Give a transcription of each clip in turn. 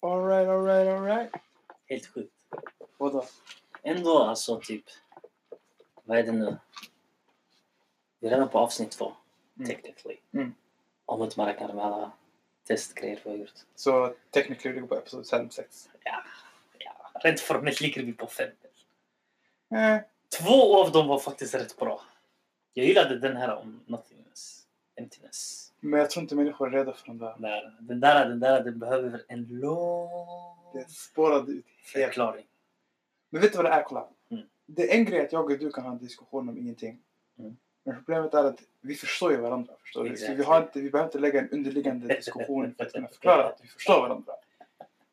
Alright, alright, alright. Helt sjukt. Vadå? Ändå alltså typ, vad är det nu? Vi är redan på avsnitt två, Mm. technically. Mm. Om inte man räknar med alla testgrejer vi har gjort. Så technically går på episod 5, 6. Ja, ja. rent formellt ligger vi på fem. Eh, Två av dem var faktiskt rätt bra. Jag gillade den här om nothingness, emptiness. Men jag tror inte människor är redo för den där. Där, den där, den där, den behöver en lång Det spårade ut helt. förklaring. Men vet du vad det är? Kolla. Mm. Det är en grej att jag och du kan ha en diskussion om ingenting. Mm. Men problemet är att vi förstår ju varandra. Förstår du? Så Exactly. vi, har inte, vi behöver inte lägga en underliggande diskussion för att kunna förklara att vi förstår varandra.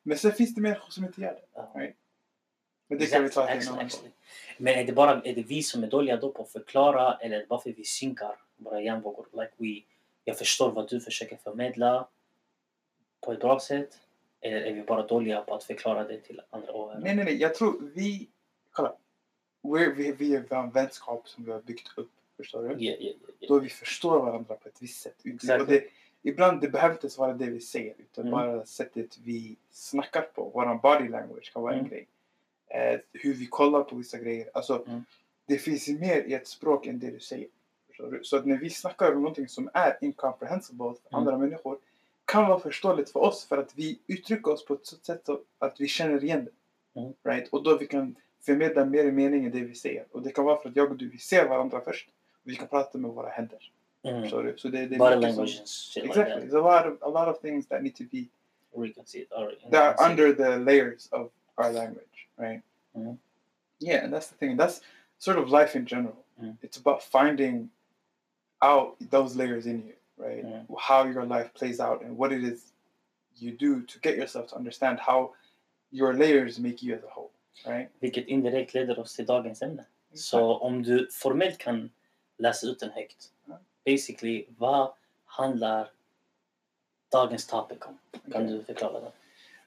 Men sen finns det människor som inte gör det. Right. Men det kan vi ta till en annan gång. Men är det bara är det vi som är dåliga då på att förklara eller bara för att vi synkar våra hjärnvågor? Like we, jag förstår vad du försöker förmedla på ett bra sätt. Eller är vi bara dåliga på att förklara det till andra åhörare? Nej, nej, nej. Jag tror vi... Kolla. We're, vi, vi har en vänskap som vi har byggt upp. Förstår du? Yeah, yeah, yeah, yeah. Då vi förstår varandra på ett visst sätt. Exakt. Och det, ibland det behöver inte ens vara det vi säger. Utan Mm. bara sättet vi snackar på. Vår body language kan vara en Mm. grej. Eh, hur vi kollar på vissa grejer. Alltså, Mm. Det finns mer i ett språk än det du säger. Förstår du? Så att när vi snackar om någonting som är incomprehensible för Mm. andra människor kan vara förståeligt för oss för att vi uttrycker oss på ett sådant sätt så att vi känner igen det. Mm. Right? Och då vi kan förmedla mer mening i det vi säger. Och det kan vara för att jag och du vi ser varandra först. Och vi kan prata med våra händer. Mm. Så det, det är Body language som, Exactly. like There's a lot, of, a lot of things that need to be that. Are under the layers of our language, right? Mhm. Yeah, and that's the thing. That's sort of life in general. Mhm. It's about finding out those layers in you, right? Mhm. How your life plays out and what it is you do to get yourself to understand how your layers make you as a whole, right? Vilket indirekt leder oss till dagens ämne. Så om du formellt kan läsa ut den högt. Basically, vad handlar dagens topic om? Kan Okay. du förklara det?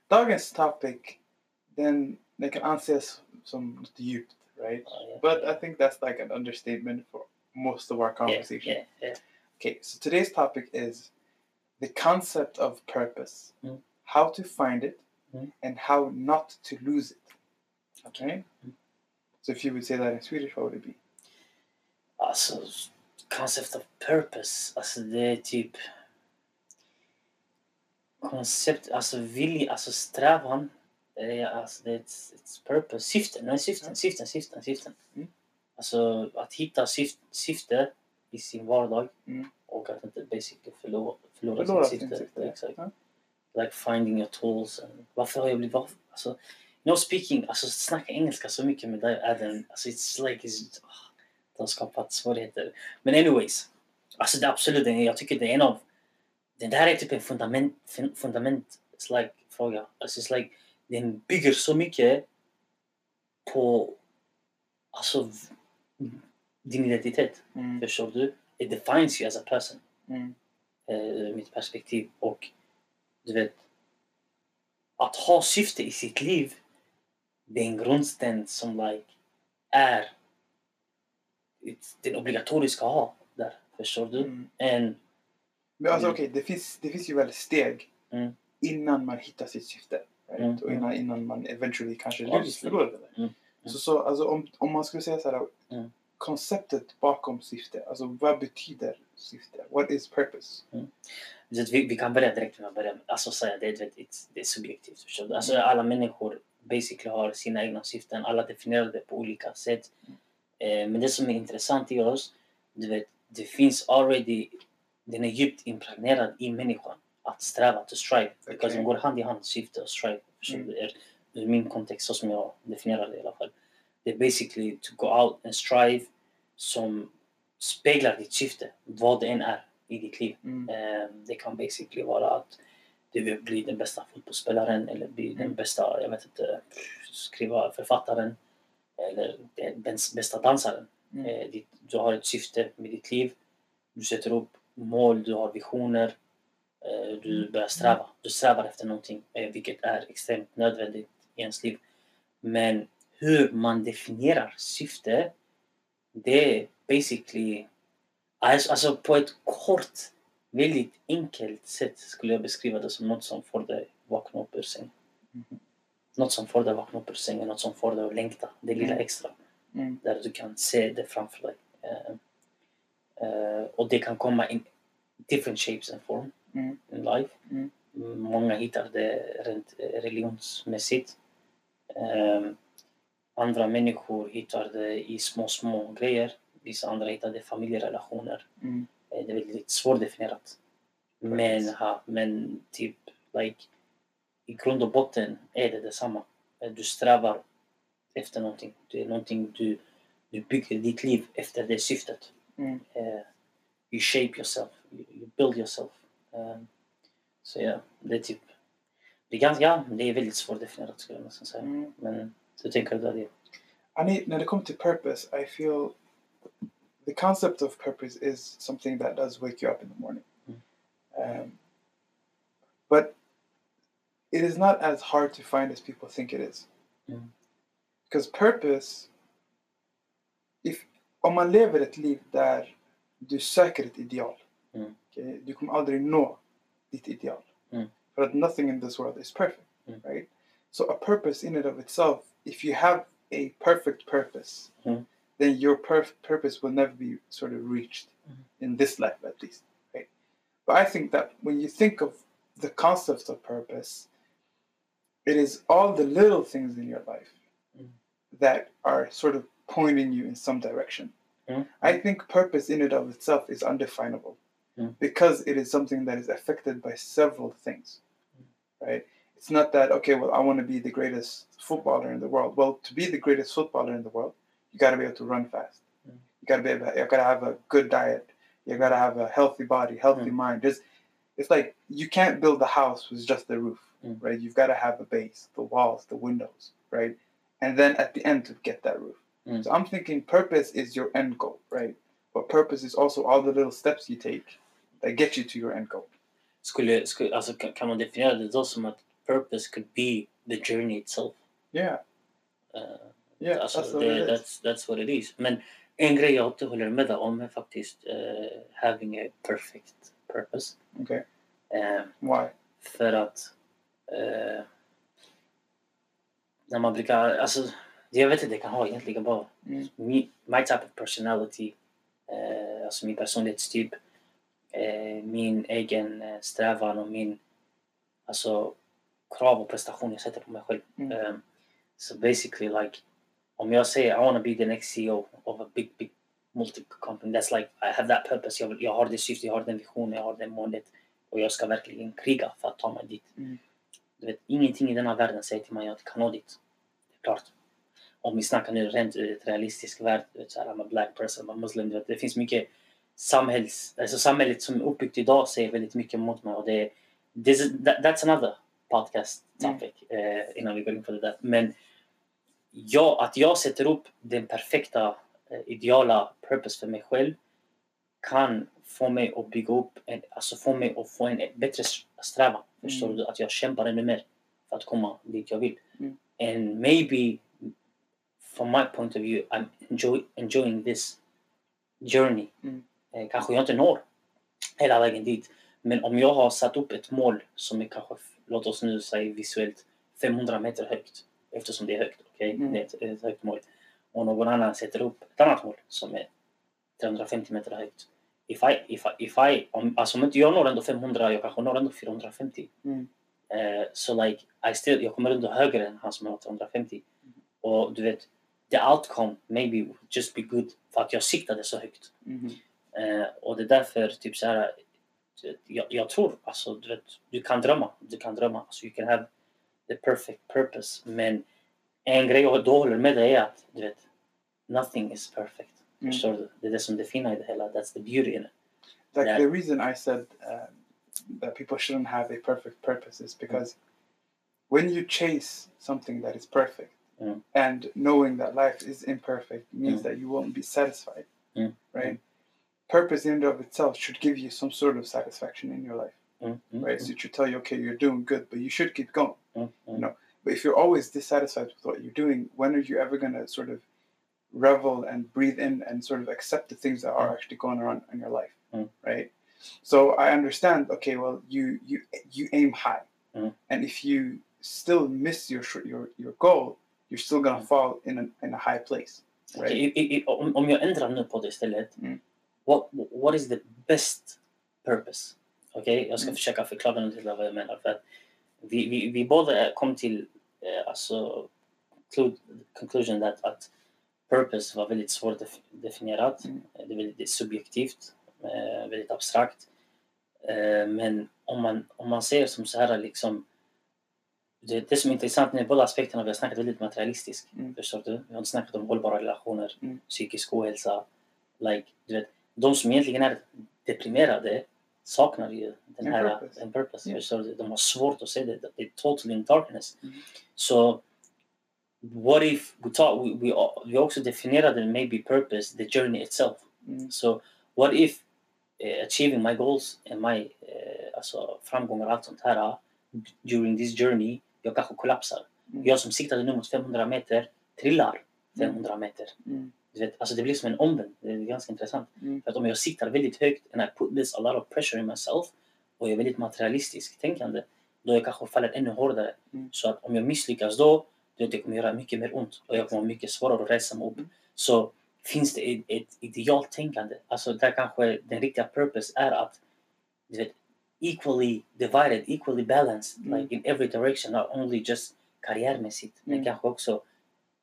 Dagens topic, then det kan anses som något djupt, right? Ja, ja. But I think that's like an understatement for most of our conversation. Yeah, yeah, yeah. Okay, so today's topic is the concept of purpose, Mm. how to find it, Mm. and how not to lose it. Okay? Mm. So if you would say that in Swedish, what would it be? Alltså, concept of purpose. Alltså det är typ... Koncept, alltså vilja, alltså strävan. Alltså det är ett, ett purpose. Syften, nej syften, syften, syften, syften. Mm. Alltså att hitta syfte, syfte i sin vardag. Mm. Och att inte basically förlora, förlora, Förlora sitt syfte. syfte, Exakt. ja. Like finding your tools. And, varför har jag blivit... Varför, alltså, know speaking, alltså snacka engelska så mycket med dig den... Alltså it's like... It's, oh, det har skapat svårigheter. Men anyways. Alltså det absolut, jag tycker det är en av... Det där är typ en fundament, fun- fundament like, fråga. Alltså it's like, den bygger så mycket på alltså din identitet. Mm. Förstår du? It defines you as a person. Mm. Eh, mitt perspektiv. Och du vet, att ha syfte i sitt liv, det är en grundsten som like, är den obligatoriska att ha där. Förstår du? Mm. En, Men alltså Mm. okej, det, finns, det finns ju väl steg Mm. innan man hittar sitt syfte. Right? Mm. Och innan, innan man eventually kanske Obviously. förlorar det. Mm. Så, så alltså, om, om man skulle säga så här, Mm. konceptet bakom syfte, alltså vad betyder syfte? What is purpose? vet, vi, vi kan börja direkt med att börja med, alltså säga det, it's, det är subjektivt. Förstår du? Alltså Mm. alla människor basically har sina egna syften. Alla definierar det på olika sätt. Eh, men det som är intressant i oss, du vet, det finns already, den är djupt impregnerad i människan. Att sträva, to strive. Because Okej. de går hand i hand, syfte och strive. Mm. I min kontext, så som jag definierar det i alla fall. Det är basically to go out and strive som speglar ditt syfte, vad det än är i ditt liv. Mm. Eh, Det kan basically vara att du vill bli den bästa fotbollsspelaren eller bli den Mm. bästa, jag vet inte, skriva författaren eller den bäst- bästa dansaren. Mm. Eh, du har ett syfte med ditt liv. Du sätter upp mål, du har visioner. Eh, du börjar sträva. Du strävar efter någonting, eh, vilket är extremt nödvändigt i ens liv. Men hur man definierar syfte, det är basically... Alltså, alltså på ett kort, väldigt enkelt sätt skulle jag beskriva det som något som får dig vakna upp ur säng. något som får dig vakna upp ur sängen, något som får dig att längta, det lilla Mm. extra. Mm. Där du kan se det framför dig. Eh, eh, och det kan komma in different shapes and form Mm. in life. Mm. Många hittar det rent eh, religionsmässigt. Eh, andra människor hittar det i små, små grejer. Vissa andra hittar det i familjerelationer. Mm. Eh, Det är väldigt svårdefinierat. Men, ha, men typ, like, i grund och botten är det detsamma. Eh, Du strävar efter någonting. Det är någonting du, du bygger ditt liv efter det syftet. Mm. Eh, you shape yourself, you, you build yourself. Um, så ja, det är typ, det är, ganska, ja, det är väldigt svårdefinierat skulle jag nästan säga. Mm. Men hur tänker du det? I need, när det kommer till purpose, I feel the concept of purpose is something that does wake you up in the morning. Um, but it is not as hard to find as people think it is. Mm. Because purpose, if, om man lever ett liv där du söker ett ideal, Mm. okay, du kommer aldrig nå ditt ideal. Mm. Att nothing in this world is perfect, Mm. right? So a purpose in and of itself, if you have a perfect purpose, Mm. then your perf- purpose will never be sort of reached Mm. in this life, at least, right? But I think that when you think of the concept of purpose, it is all the little things in your life Mm. that are sort of pointing you in some direction. Mm. I think purpose in and of itself is undefinable Mm. because it is something that is affected by several things, right? It's not that, okay, well, I want to be the greatest footballer in the world. Well, to be the greatest footballer in the world, you got to be able to run fast. You got to be able, you got to have a good diet. You got to have a healthy body, healthy mind. Just, it's like you can't build a house with just the roof, right? You've got to have a base, the walls, the windows, right? And then at the end to get that roof. So I'm thinking purpose is your end goal, right? But purpose is also all the little steps you take that get you to your end goal. Skulle, skulle, alltså, kan, man definiera det då som att purpose could be the journey itself? Yeah, Uh, yeah, alltså, that's det, that's, that's what it is. Men en grej jag inte håller med om är faktiskt uh, having a perfect purpose. Okay, Uh, why? För att eh, när man brukar, alltså jag vet inte, det kan ha egentligen bara Mm. me, my type of personality, eh, alltså min personlighetstyp, min egen eh, strävan och min alltså krav och prestation jag sätter på mig själv. Mm. Um, so basically like om jag säger I wanna be the next CEO of a big big multi company that's like I have that purpose, jag, vill- jag har det syftet, jag har den visionen, jag har det målet och jag ska verkligen kriga för att ta mig dit. Mm. Du vet, ingenting i denna världen säger till mig att jag kan nå dit. Det är klart. Om vi snackar nu rent ur ett realistisk värld, du vet, så här, I'm a black person, I'm a muslim, vet, det finns mycket samhälls, alltså samhället som är uppbyggt idag säger väldigt mycket mot mig och det, this is, that, that's another podcast topic eh, innan vi går in på det där. Men jag, att jag sätter upp den perfekta eh, ideala purpose för mig själv kan få mig att bygga upp, en, alltså få mig att få en bättre strävan. Förstår Mm. du? Att jag kämpar ännu mer för att komma dit jag vill. Mm. And maybe from my point of view I'm enjoy, enjoying this journey. Mm. Eh, kanske jag inte når hela vägen dit. Men om jag har satt upp ett mål som är kanske, låt oss nu säga visuellt, 500 meter högt. Eftersom det är högt, okej? Mm. Det är ett, ett högt mål. Och någon annan sätter upp ett annat mål som är 350 meter högt. If I, if I, if I, om, alltså om inte jag når ändå 500, jag kanske når ändå 450. Mm. Eh, så like, I still, jag kommer ändå högre än han som har 350. Och du vet, the outcome maybe just be good för att jag siktade så högt. Mhm. Eh, och det är därför, typ så här, jag, jag tror, alltså du vet, du kan drömma. Du kan drömma. Alltså, you can have the perfect purpose. Men en grej jag då håller med dig är att, du vet, nothing is perfect. Mm. Förstår du? Det är det som det fina i det hela. That's the beauty in it. Like Yeah. the reason I said um, that people shouldn't have a perfect purpose is because when you chase something that is perfect Mm. and knowing that life is imperfect means Mm. that you won't be satisfied, Mm. right? Purpose in and of itself should give you some sort of satisfaction in your life, Mm, mm, right? So it should tell you, okay, you're doing good, but you should keep going. mm, mm, No. But if you're always dissatisfied with what you're doing, when are you ever going to sort of revel and breathe in and sort of accept the things that are actually going on in your life, Mm. right? So I understand. Okay, well, you you you aim high, Mm. and if you still miss your your your goal, you're still gonna Mm. fall in a in a high place. Right. Okej, i, i, i, om, om jag ändrar nu på det istället. Mm. What, what is the best purpose? Okej, jag ska Mm. försöka förklara nu till vad jag menar. För att vi, vi, vi båda kom till eh, alltså, conclusion that, att purpose var väldigt svårt def- definierat. Mm. Det är väldigt subjektivt, eh, väldigt abstrakt. Eh, men om man, om man ser som så här liksom det, det som är intressant med båda aspekterna, vi har snackat väldigt materialistiskt. Mm. Förstår du? Vi har inte snackat om hållbara relationer, Mm. psykisk ohälsa. Like, du vet, de som egentligen är deprimerade saknar ju den En här purpose. en purpose. Yeah. De har svårt att se det. Det är totally in darkness. Mm. Så what if we talk, we, we, vi också definierade maybe purpose, the journey itself. Mm. So what if uh, achieving my goals and my uh, alltså framgångar och allt sånt här during this journey, jag kanske kollapsar. Mm. Jag som siktade nu mot 500 meter trillar 500 meter. Mm. Du vet, alltså det blir som en omvänd. Det är ganska intressant. Mm. För att om jag siktar väldigt högt and I put this a lot of pressure in myself och jag är väldigt materialistisk tänkande, då jag kanske faller ännu hårdare. Mm. Så att om jag misslyckas då, då det kommer göra mycket mer ont och jag kommer ha mycket svårare att resa mig upp. Mm. Så finns det ett, ett idealt tänkande, alltså där kanske den riktiga purpose är att du vet, equally divided, equally balanced, Mm. like in every direction, not only just karriärmässigt, men Mm. kanske också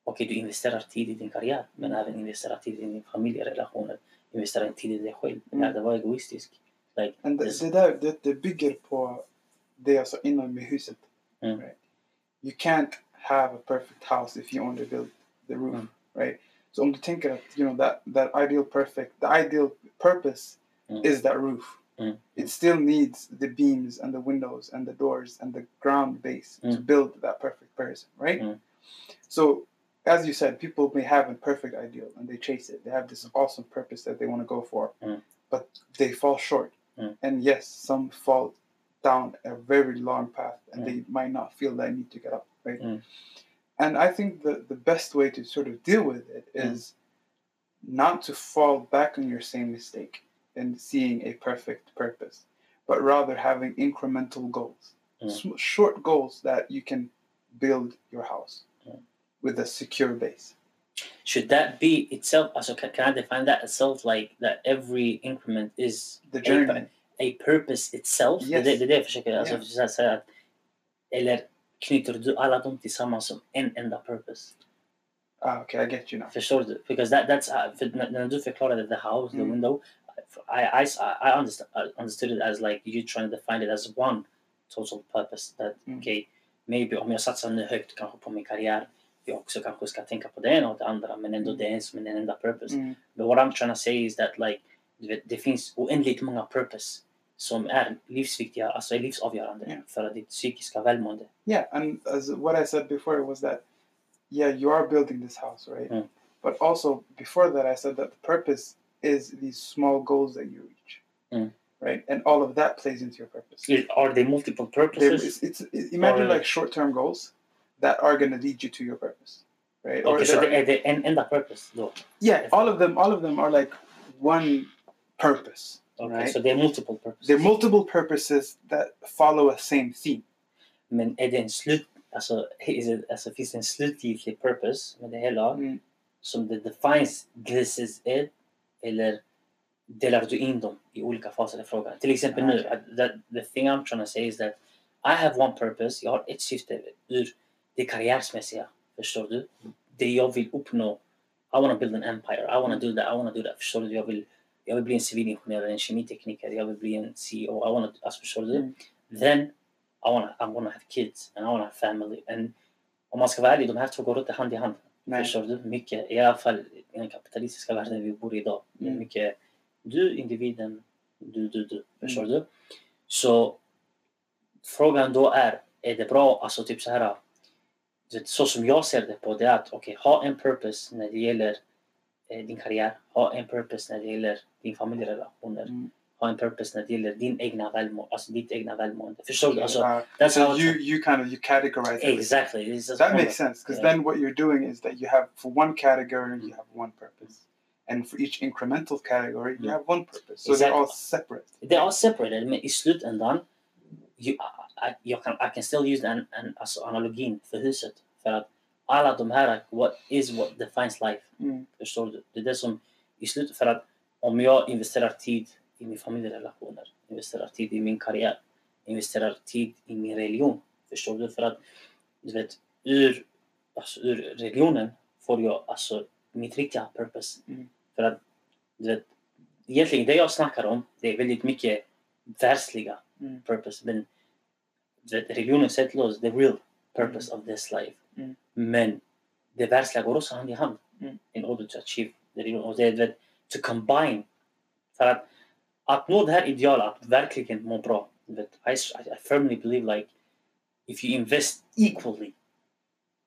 Okej, du investerar tid i din karriär, men även investerar tid i din familjerelationer. Investerar tid i dig själv. Mm. Mm. Det var egoistisk. Like, det, det där det, det bygger på det jag sa innan med huset. Mm. Right? You can't have a perfect house if you only build the roof. Mm. Right? Så om du tänker att you know, that, that ideal perfect, the ideal purpose Mm. is that roof. Mm. It still needs the beams and the windows and the doors and the ground base to Mm. build that perfect person, right? Mm. So, as you said, people may have a perfect ideal and they chase it. They have this awesome purpose that they want to go for, Mm. but they fall short. Mm. And yes, some fall down a very long path and Mm. they might not feel that need to get up, right? Mm. And I think the, the best way to sort of deal with it is Mm. not to fall back on your same mistake and seeing a perfect purpose, but rather having incremental goals, Mm. Sm- short goals that you can build your house. With a secure base. should that be itself, also can, can I define that itself like that every increment is The journey. a purpose itself? Yes. Det, det är det jag försöker alltså, Yeah. säga. Att, eller knyter du alla dem tillsammans som en enda purpose? Ah, okay, I get you now. Förstår du? Because that, that's, uh, för när, när du förklarade the house, the Mm. window, I, I, I, understood, I understood it as like you trying to define it as one total purpose. That Mm. okay, maybe om jag satsar nu högt kanske på min karriär, jag också kanske ska tänka på det ena och det andra, men ändå Mm. det är som en enda purpose. Mm. But what I'm trying to say is that like, du vet, det finns oändligt många purpose som är livsviktiga, alltså är livsavgörande Yeah. för ditt psykiska välmående. Yeah, and as what I said before was that, yeah, you are building this house, right? Mm. But also before that, I said that the purpose is these small goals that you reach, Mm. right? And all of that plays into your purpose. Are they multiple There- purposes? it's, it's, it- imagine Or- like short-term goals that are going to lead you to your purpose, right? Okay, så there det are- är det en enda purpose då? yeah, all of them, all of them are like one purpose. Okay, Right. Det är multiple purposes? They're multiple purposes that follow a same theme. Det en slut, alltså, alltså finns en slutgiltig purpose med det hela Mm. som det defines this is it eller delar du in dem i olika faser i frågan? Till exempel Ah, nu, that, the thing I'm trying to say is that I have one purpose, jag har ett syfte ur det karriärsmässiga, förstår du? Det jag vill uppnå, I want to build an empire, I want to do that, I want to do that, förstår du? Jag vill, jag vill bli en civilingenjör, en kemitekniker, jag vill bli en CEO, I want to, alltså förstår du? Mm. Then I want to I wanna have kids and I want to have family. And om man ska vara ärlig, de här två går inte hand i hand. Nej. Förstår du? Mycket, i alla fall i den kapitalistiska världen vi bor i idag. Mm. mycket du, individen, du, du, du. Förstår du? Så frågan då är, är det bra, alltså typ så här, så som jag ser det på det är att okej, ha en purpose när det gäller eh, din karriär, ha en purpose när det gäller din familjerelationer, Mm. ha en purpose när det gäller din egna välmående, alltså ditt egna välmående. Förstår du? Alltså, Uh, that's so how you you kind of you categorize exactly. That one makes sense because Yeah. then what you're doing is that you have for one category you have one purpose, and for each incremental category you Mm. have one purpose. So they're all Exactly. separate. They are separated, men i slutändan you, I, I, jag kan, I can still use an, an, alltså analogin för huset. För att alla de här, what is what defines life. Mm. Förstår du? Det är det som i slutet, för att om jag investerar tid i min familjerelationer, investerar tid i min karriär, investerar tid i min religion. Förstår du? För att, du vet, ur, alltså, ur religionen får jag alltså mitt riktiga purpose. Mm. För att, du vet, egentligen det jag snackar om, det är väldigt mycket världsliga Mm. purpose. Du vet, religionen säger till the real purpose of this life. Mm. Men går också hand i hand Mm. in order to achieve the religion. Det är to combine. För att, att nå det här idealet, att verkligen må bra. Vet, I, I firmly believe like if you invest equally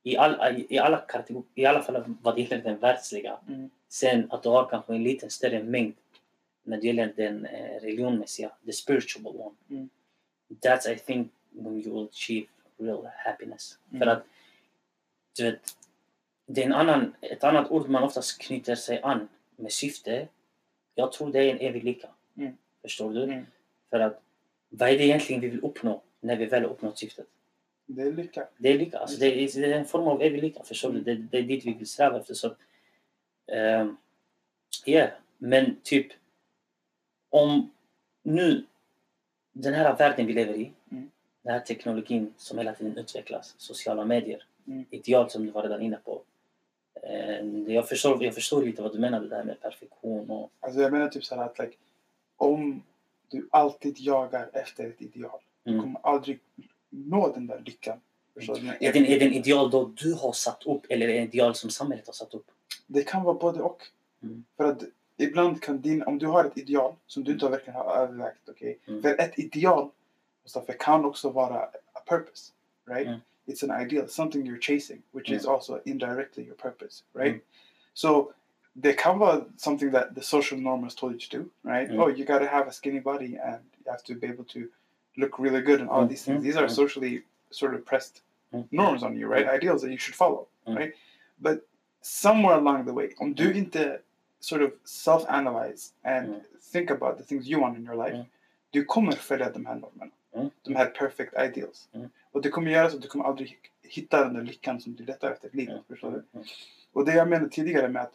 i, all, i, alla kategorier, i alla fall vad gäller den världsliga. Mm. Sen att du har kanske en liten större mängd när det gäller den eh, religionmässiga, the spiritual one. Mm. That's I think when you will achieve real happiness. Mm. För att du vet, det är en annan, ett annat ord man oftast knyter sig an med syfte. Jag tror det är en evig lycka. Mm. Förstår du? Mm. För att vad är det egentligen vi vill uppnå när vi väl har uppnått syftet? Det är lycka. Det är lycka. Alltså det, är, det är en form av evig lycka. Förstår du? Det, det är dit vi vill sträva efter. Så, ehm, yeah. Men typ om nu den här världen vi lever i, Mm. den här teknologin som hela tiden utvecklas, sociala medier, Mm. ideal som du var redan inne på. Eh, jag, förstår, jag förstår lite vad du menade där med perfektion och Alltså jag menar typ så att like, om du alltid jagar efter ett ideal, du Mm. kommer aldrig nå den där lyckan. Du? Är den, är den ideal då du har satt upp eller är det en ideal som samhället har satt upp? Det kan vara både och. Mm. För att ibland kan din, om du har ett ideal som du inte verkligen har övervägt, okej? Mm. För ett ideal Mustafa, kan också vara a purpose, right? Mm. It's an ideal, something you're chasing, which is Mm. also indirectly your purpose, right? Mm. So kan vara something that the social norm has told you to do, right? Mm. Oh, you gotta have a skinny body and you have to be able to look really good and all Mm. these things. Mm. These are Mm. socially sort of pressed Mm. norms on you, right? Ideals that you should follow, Mm. right? But somewhere along the way, om du inte sort of self-analyze and Mm. think about the things you want in your life, Mm. du kommer följa de här normerna. Mm. De här perfect ideals. Och det kommer göra så att du kommer aldrig hitta den där lyckan som du letar efter i livet. Förstår du? Och det jag menade tidigare med att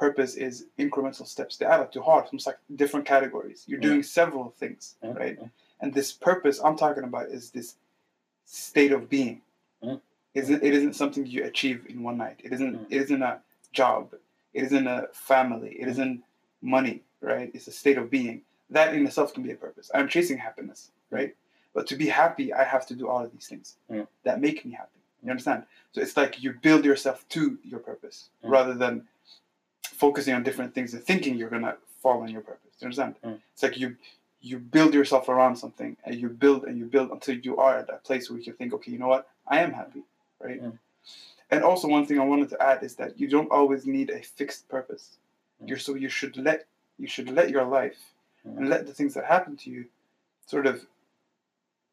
purpose is incremental steps, det är att du har som sagt different categories. You're doing several things, right? And this purpose I'm talking about is this state of being. Isn't it isn't something you achieve in one night. It isn't it isn't a job. It isn't a family. It isn't money, right? It's a state of being. That in itself can be a purpose. I'm chasing happiness, right? But to be happy, I have to do all of these things Mm. that make me happy. You understand? So it's like you build yourself to your purpose Mm. rather than focusing on different things and thinking you're gonna fall on your purpose. You understand? Mm. It's like you you build yourself around something and you build and you build until you are at that place where you can think, okay, you know what? I am happy, right? And also one thing I wanted to add is that you don't always need a fixed purpose. Mm. You're so you should let you should let your life Mm. and let the things that happen to you sort of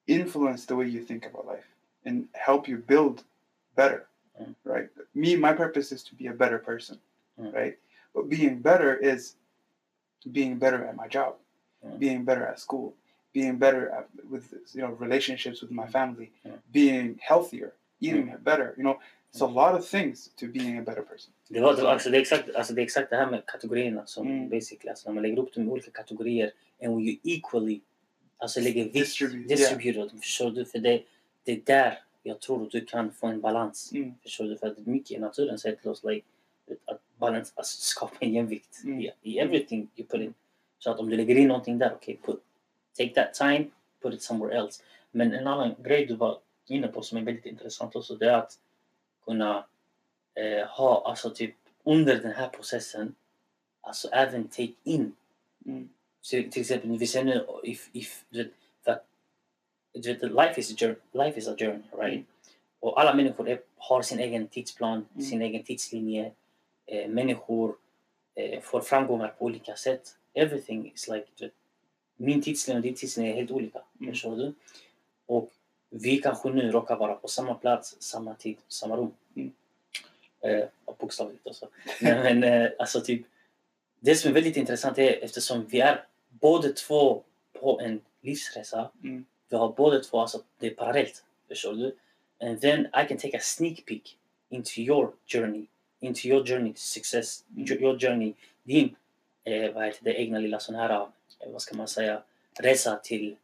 influence the way you think about life and help you build better Mm. right me my purpose is to be a better person Mm. right but being better is being better at my job Mm. being better at school being better at, with you know relationships with my family Mm. being healthier eating better you know it's a lot of things to being a better person Det, var, det, var, alltså, det, är exakt, alltså, det är exakt det här med kategorierna som Mm. basically, alltså, när man lägger upp dem i olika kategorier and you equally alltså, lägger vikt, Distribute, distribute dem, förstår du? För det, det är där jag tror att du kan få en balans. Mm. Förstår du? För att mycket i naturen säger till oss like, att balans, alltså, skapa en jämvikt Mm. i, i everything you put in. Så att om du lägger in någonting där, okej, okay, take that time, put it somewhere else. Men en annan grej du var inne på som är väldigt intressant också, det är att kunna eh, ha, alltså typ under den här processen, alltså även take in. Mm. Så, till exempel, vi ser nu, if, if, du vet, för att, du vet, life is a journey, life is a journey right? Mm. Och alla människor är, har sin egen tidsplan, Mm. sin egen tidslinje. Eh, människor eh, får framgångar på olika sätt. Everything is like, vet, min tidslinje och din tidslinje är helt olika. Mm. Förstår du? Och vi kanske nu råkar vara på samma plats, samma tid, samma rum. Mm. Eh, och bokstavligt alltså. Men eh, alltså typ, det som är väldigt intressant är eftersom vi är båda två på en livsresa Mm. Vi har båda två, alltså det är parallellt. Förstår du? And then I can take a sneak peek into your journey. Into your journey to success. Mm. Your journey. Din, eh, vad heter det, egna lilla sån här, eh, vad ska man säga, resa till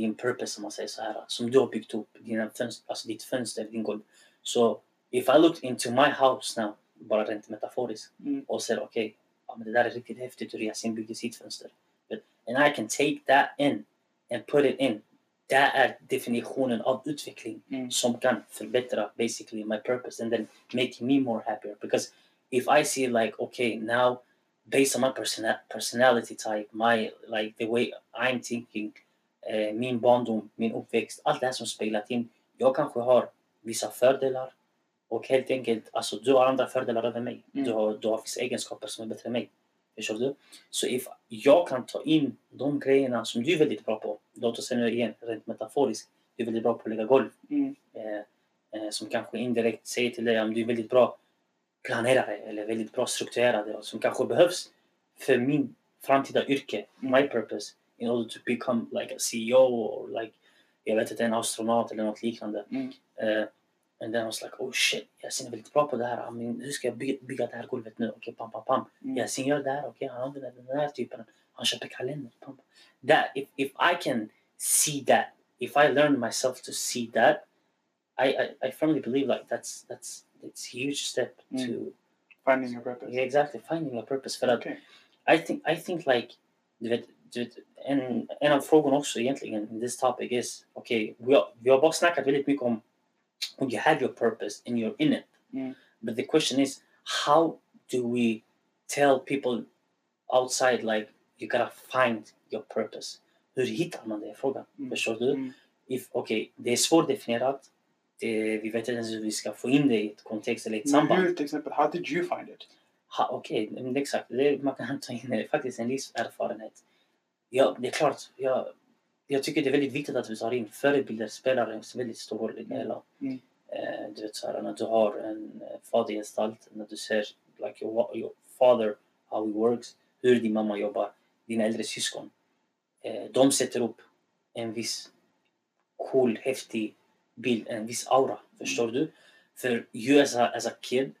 din purpose om man säger så här. Som du har byggt upp. Dina fönster, alltså ditt fönster, din golv. Så if I looked into my house now, bara rent metaforiskt, Mm. och säger okej, ja, men det där är riktigt häftigt hur Yasin byggde sitt fönster. But, and I can take that in and put it in. Det är definitionen av utveckling Mm. som kan förbättra basically my purpose and then make me more happier. Because if I see like okay now based on my persona- personality type, my like the way I'm thinking, eh, min barndom, min uppväxt, allt det här som spelat in. Jag kanske har vissa fördelar och helt enkelt, alltså du har andra fördelar över mig. Mm. Du, har, du har vissa egenskaper som är bättre än mig. Förstår du? Så if jag kan ta in de grejerna som du är väldigt bra på, låt oss säga nu igen, rent metaforiskt, du är väldigt bra på att lägga golv. Mm. Eh, eh, som kanske indirekt säger till dig om du är väldigt bra planerare eller väldigt bra strukturerade och som kanske behövs för min framtida yrke, Mm. my purpose, in order to become like a CEO or like, vet inte, en astronaut eller något liknande. Mm. Eh, and then I was like, oh shit, Yasin är väldigt bra på det här. I mean, hur ska jag bygga, bygga det här golvet nu? Okej, pam, pam, pam. Mm. Yasin gör det här, okej, han använder den här typen. Han köper kalender. Pam, pam. That, if, if I can see that, if I learn myself to see that, I, I, I firmly believe like that's that's it's a huge step Mm. to Finding your purpose. yeah, exactly finding a purpose. För att I think I think like du vet, en, en av frågorna också egentligen in this topic is okay, vi har, vi har bara snackat väldigt mycket om when you have your purpose and you're in it. Mm. But the question is how do we tell people outside like you gotta find your purpose? Hur hittar man det? är Frågan. Mm. Förstår du? Mm. If, okay, det är svårdefinierat. Det, vi vet inte ens hur vi ska få in det i ett kontext eller ett samband. hur till exempel, how did you find it? Okej, men exakt. Det, man kan ta in eh, faktiskt en livserfarenhet. Ja, det är klart. Jag, jag tycker det är väldigt viktigt att vi tar in förebilder spelar en väldigt stor roll i det hela. Mm. Eh, du vet så här, när du har en eh, fadergestalt, när du ser like your, your father, how he works, hur din mamma jobbar, dina äldre syskon. Eh, de sätter upp en viss cool, häftig bild, en viss aura. Förstår du? För you as a, as a kid,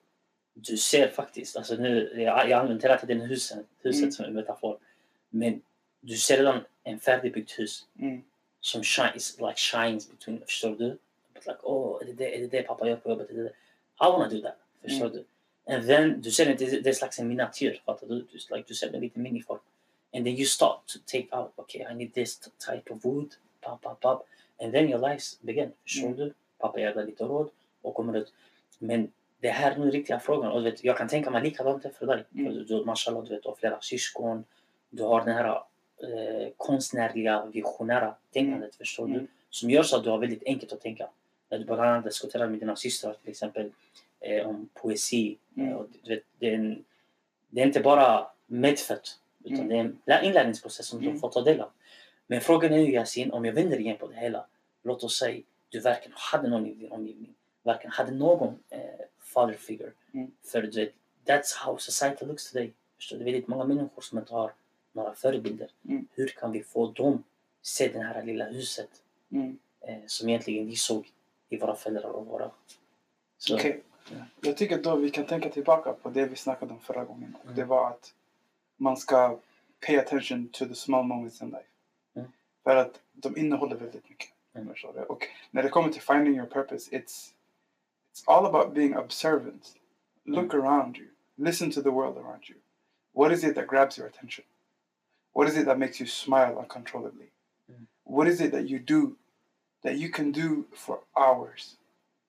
du ser faktiskt, alltså nu, jag, jag använder hela tiden huset, huset Mm. som en metafor. Men du ser redan en färdigbyggt hus Mm. som shines, like shines between, förstår du? But like, oh, är det det, är det, det pappa gör på jobbet? Är det det? I wanna do that, förstår Mm. du? And then, du ser inte, det är slags en miniatyr, fattar du? Du, like, du ser en liten miniform. And then you start to take out, okay, I need this type of wood, pop, pop, pop. And then your lives begin, förstår Mm. du? Pappa ger dig lite råd och kommer ut. Men det här är nu riktiga frågan. Och du vet, jag kan tänka mig likadant för dig. Mm. För du, mashallah, du vet, du har flera syskon. Du har den här eh, konstnärliga, visionära tänkandet, förstår du? Mm. Som gör så att du har väldigt enkelt att tänka. När du bland annat diskuterar med dina systrar till exempel eh, om poesi. Mm. Eh, och, du vet, det, är en, det är inte bara medfött. Utan Mm. det är en lä- inlärningsprocess som Mm. du får ta del av. Men frågan är ju Yasin, om jag vänder igen på det hela. Låt oss säga du verkligen hade någon i din omgivning. Verkligen hade någon eh, father figure. Mm. För du vet, that's how society looks today. Förstår du? Det är väldigt många människor som inte har några förebilder. Mm. Hur kan vi få dem se det här lilla huset Mm. eh, som egentligen vi såg i våra föräldrar och våra... Så, Okej. Jag tycker då vi kan tänka tillbaka på det vi snackade om förra gången. Mm. Det var att man ska pay attention to the small moments in life. Mm. För att de innehåller väldigt mycket. Mm. Och när det kommer till finding your purpose, it's, it's all about being observant. Look Mm. around you. Listen to the world around you. What is it that grabs your attention? What is it that makes you smile uncontrollably? Mm. What is it that you do that you can do for hours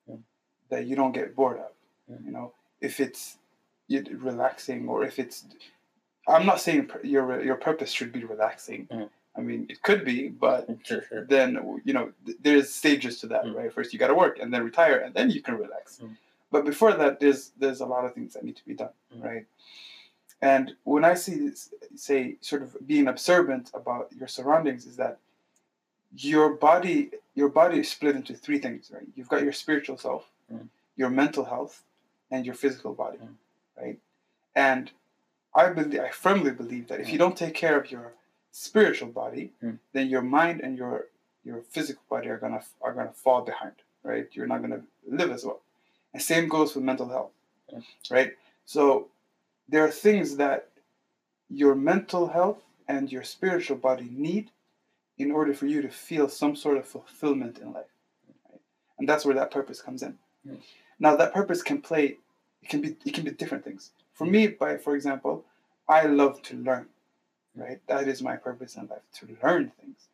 Mm. that you don't get bored of? Mm. You know, if it's relaxing or if it's I'm not saying your your purpose should be relaxing. Mm. I mean, it could be, but then you know th- there's stages to that, Mm. right? First you got to work, and then retire, and then you can relax. Mm. But before that, there's there's a lot of things that need to be done, Mm. right? And when I see this, say sort of being observant about your surroundings, is that your body your body is split into three things, right? You've got your spiritual self, Mm. your mental health, and your physical body, Mm. right? And I believe I firmly believe that if you Mm. don't take care of your spiritual body, Mm. then your mind and your your physical body are gonna are gonna fall behind, right? You're not gonna live as well. And same goes with mental health, Yeah. right? So there are things that your mental health and your spiritual body need in order for you to feel some sort of fulfillment in life, right? And that's where that purpose comes in. Yeah. Now that purpose can play, it can be it can be different things. For me, by for example, I love to learn, right? That is my purpose in life to learn things.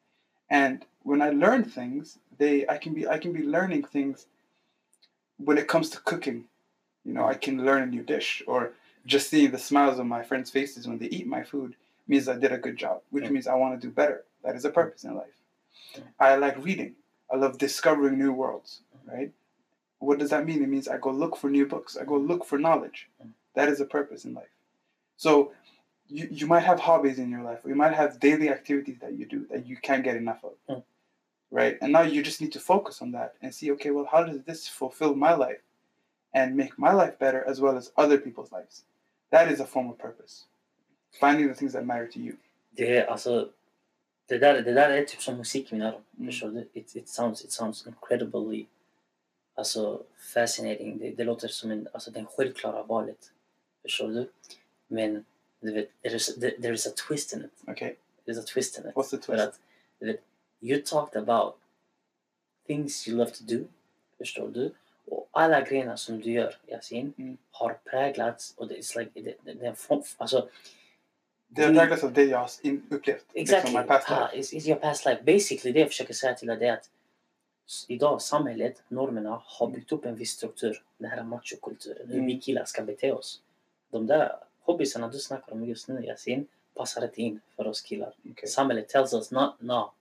And when I learn things, they I can be I can be learning things when it comes to cooking. You know, I can learn a new dish or just seeing the smiles on my friends' faces when they eat my food means I did a good job, which Yeah. means I want to do better. That is a purpose in life. Yeah. I like reading. I love discovering new worlds, right? What does that mean? It means I go look for new books. I go look for knowledge. Yeah. That is a purpose in life. So you, you might have hobbies in your life, or you might have daily activities that you do that you can't get enough of. Mm. Right? And now you just need to focus on that and see, okay, well, how does this fulfill my life and make my life better as well as other people's lives? That is a form of purpose. Finding the things that matter to you. Det alltså, det där, det där är typ som musik mina öron. Mm. Förstår du? It, it, sounds, it sounds incredibly alltså, fascinating. Det, det låter som en, alltså, den självklara valet. Förstår du? Men du vet, there is, there, there is a twist in it. Okay. There's a twist in it. What's the För twist? att, du vet, you talked about things you love to do. Förstår du? Och alla grejerna som du gör, Yasin, Mm. har präglats och det är like, det, det, det, alltså, Det har präglats av det jag har upplevt. Exactly. Liksom my past Ah, it's, it's your past life. Basically det jag försöker säga till dig är att idag samhället, normerna har byggt upp en viss struktur. Den här machokulturen, hur vi Mm. killar ska bete oss. De där hobbiesarna du snackar om just nu Yasin, passar inte in för oss killar. Okay. Samhället tells us not, no.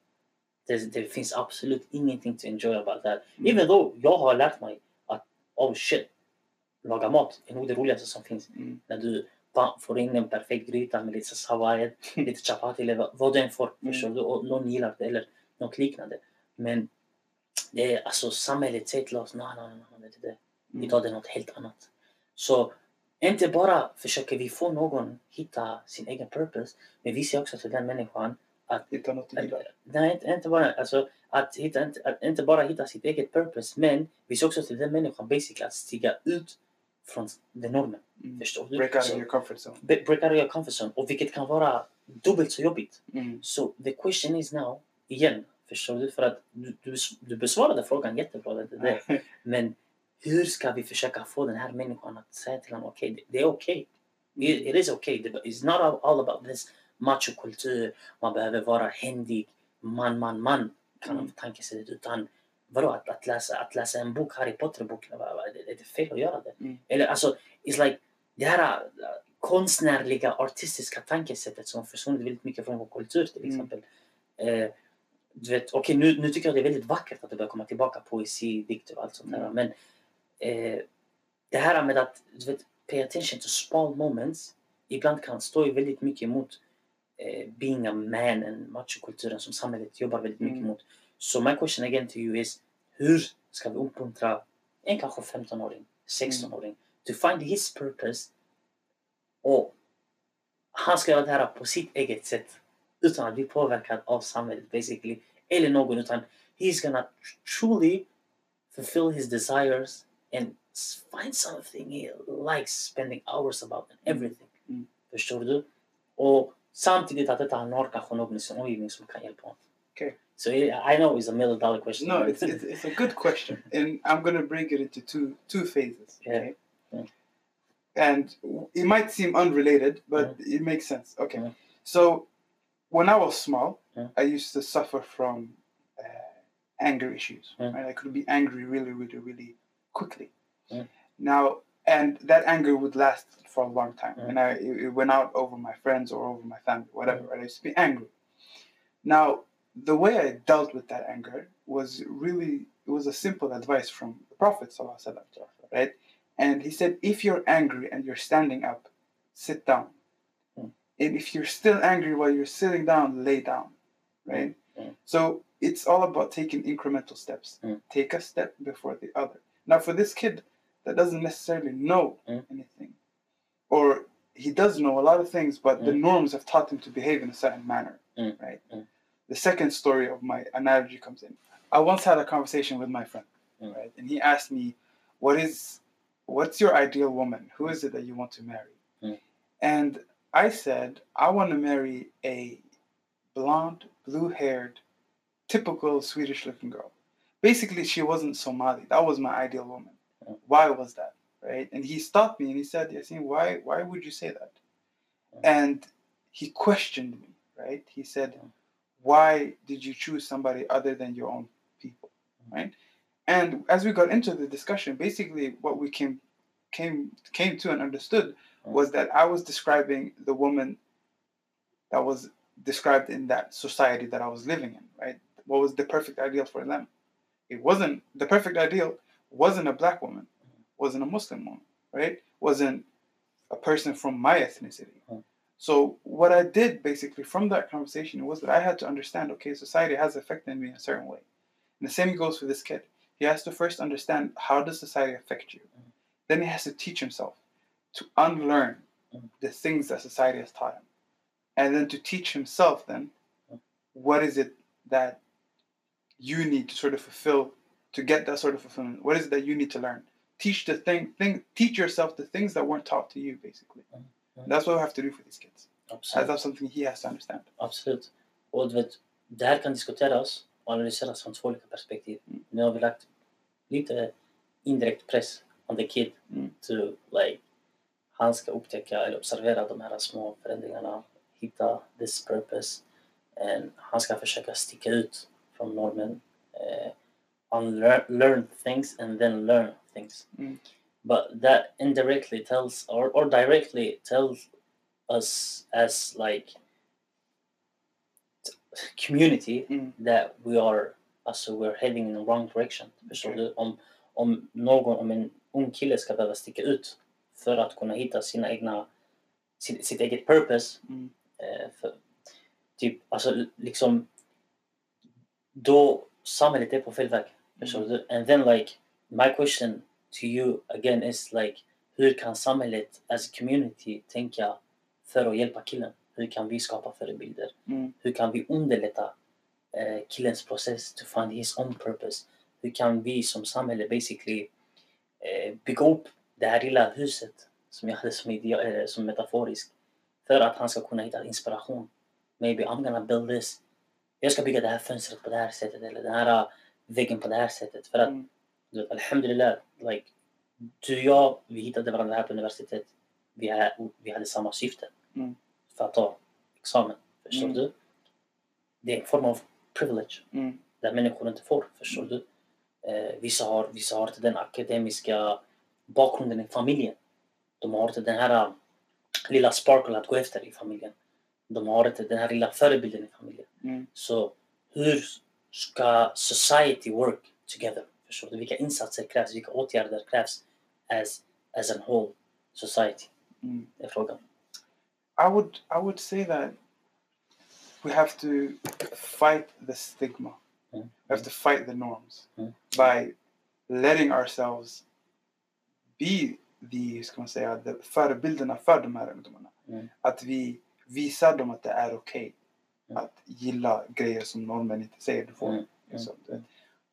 Det, det finns absolut ingenting to enjoy about that. Mm. Even though jag har lärt mig oh shit, laga mat är nog det roligaste som finns. Mm. När du bam, får in en perfekt gryta med lite sawayed, lite chapati eller vad- du än får. Mm. Och någon gillar det eller något liknande. Men det är alltså samhället säger till oss, nej, nej, nej, nej, det är det. Idag är det något helt annat. Så inte bara försöker vi få någon hitta sin egen purpose, men vi ser också till den människan Hitta något gillar. Nej, inte, inte bara alltså, att, hitta, att inte bara hitta sitt eget purpose, men vi ser också till den människan basically att stiga ut från den normen. Mm. Förstår du? Break out of your comfort zone. Break out of your comfort zone. Och vilket kan vara dubbelt så jobbigt. Mm. Så the question is now, igen, förstår du? För att du, du, du besvarade frågan jättebra, det, det, men hur ska vi försöka få den här människan att säga till honom, okej, det, det är okej. It, it is okay. Det- It's not all- about this machokultur, man behöver vara händig, man, man, man, Mm. mm. Tankesättet. Utan vadå, att, att, läsa, att läsa en bok, Harry Potter-boken, vad- det, det är fel att göra det. Mm. Eller alltså, it's like, det här äh, konstnärliga, artistiska tankesättet som försvunnit väldigt mycket från vår kultur till Mm. exempel. Eh, du vet, okej nu, nu tycker jag det är väldigt vackert att det börjar komma tillbaka poesi, dikter och allt sånt där. Mm. Men eh, det här med att du vet, pay attention to small moments ibland kan stå väldigt mycket emot being a man and machokulturen som samhället jobbar väldigt mycket Mm. mot. So my question again to you is hur ska vi uppmuntra en kanske 15-åring, 16-åring to find his purpose och han ska göra det här på sitt eget sätt utan att bli påverkad av samhället basically eller någon utan he's gonna truly fulfill his desires and find something he likes spending hours about and everything. Mm. Förstår du? Och samtidigt att han har kanske någon sin omgivning som kan hjälpa honom. Okay. So I I know it's a million dollar question. No, it's, it's, it's a good question, and I'm going to break it into two two phases. Yeah. Okay? Yeah. And it might seem unrelated, but it makes sense. Okay. Yeah. So when I was small, Yeah. I used to suffer from uh, anger issues. Yeah. Right? I could be angry really, really, really quickly. Yeah. Now, and that anger would last for a long time, Yeah. and I it, it went out over my friends or over my family, whatever. Right? I used to be angry. Now, the way I dealt with that anger was really it was a simple advice from the Prophet sallallahu alaihi wasallam, right? And he said, if you're angry and you're standing up, sit down. Mm. And if you're still angry while you're sitting down, lay down, right? Mm. So it's all about taking incremental steps. Mm. Take a step before the other. Now, for this kid that doesn't necessarily know Mm. anything, or he does know a lot of things, but the Mm. norms have taught him to behave in a certain manner, Mm. right? The second story of my analogy comes in. I once had a conversation with my friend, right? And he asked me, "What is, what's your ideal woman? Who is it that you want to marry?" And I said, "I want to marry a blonde, blue-haired, typical Swedish-looking girl. Basically, she wasn't Somali. That was my ideal woman. Why was that?" Right? And he stopped me and he said, "Yasin, why, why would you say that?" And he questioned me, right? He said. Why did you choose somebody other than your own people? Mm-hmm. Right? And as we got into the discussion, basically what we came came came to and understood was that I was describing the woman that was described in that society that I was living in, right? What was the perfect ideal for them? It wasn't the perfect ideal wasn't a black woman, wasn't a Muslim woman, right? Wasn't a person from my ethnicity. So what I did basically from that conversation was that I had to understand, okay, society has affected me in a certain way. And the same goes for this kid. He has to first understand how does society affect you. Mm. Then he has to teach himself to unlearn Mm. the things that society has taught him. And then to teach himself then what is it that you need to sort of fulfill to get that sort of fulfillment? What is it that you need to learn? Teach the thing, thing teach yourself the things that weren't taught to you, basically. Mm. Mm. That's what we have to do for these kids. Absolut. That's something he has to understand. Och du vet, det här kan diskuteras och analyseras från två olika perspektiv. Mm. Nu har vi lagt lite indirekt press on the kid Mm. to like han ska upptäcka eller observera de här små förändringarna, hitta this purpose and han ska försöka sticka ut från normen uh, unlearn learn things and then learn things. Mm. But that indirectly tells or, or directly tells us as like community Mm. that we are alltså we're heading in the wrong direction. Förstår du? Om, om någon, om en ung kille ska behöva sticka ut för att kunna hitta sina egna, sitt, sitt eget purpose. Mm. Eh, för, typ, alltså liksom då samhället är på fel väg. And then like my question to you again is like hur kan samhället as a community tänka för att hjälpa killen? Hur kan vi skapa förebilder? Mm. Hur kan vi underlätta eh, killens process to find his own purpose? Hur kan vi som samhälle basically eh, bygga upp det här lilla huset som jag hade som, idea, eh, som metaforisk för att han ska kunna hitta inspiration. Maybe I'm gonna build this. Jag ska bygga det här fönstret på det här sättet eller den här väggen på det här sättet. För att Mm. du alhamdulillah, like, du och jag, vi hittade varandra här på universitet. Vi, är, vi hade samma syfte. Mm. För att ta examen. Förstår Mm. du? Det är en form av privilege. Mm. Där människor inte får. Förstår du? Eh, vissa, har, vissa har inte den akademiska bakgrunden i familjen. De har inte den här eh, lilla sparkle att gå efter i familjen. De har inte den här lilla förebilden i familjen. Mm. Så hur ska society work together? Förstår du? Vilka insatser krävs? Vilka åtgärder krävs as, as a whole society? Mm. Det är frågan. I would I would say that we have to fight the stigma. Mm. We have to fight the norms Mm. by letting ourselves be the, hur ska man säga, the förebilderna för de här ungdomarna. Mm. Att vi visar dem att det är okej Mm. Att gilla grejer som normen inte säger du får. Liksom.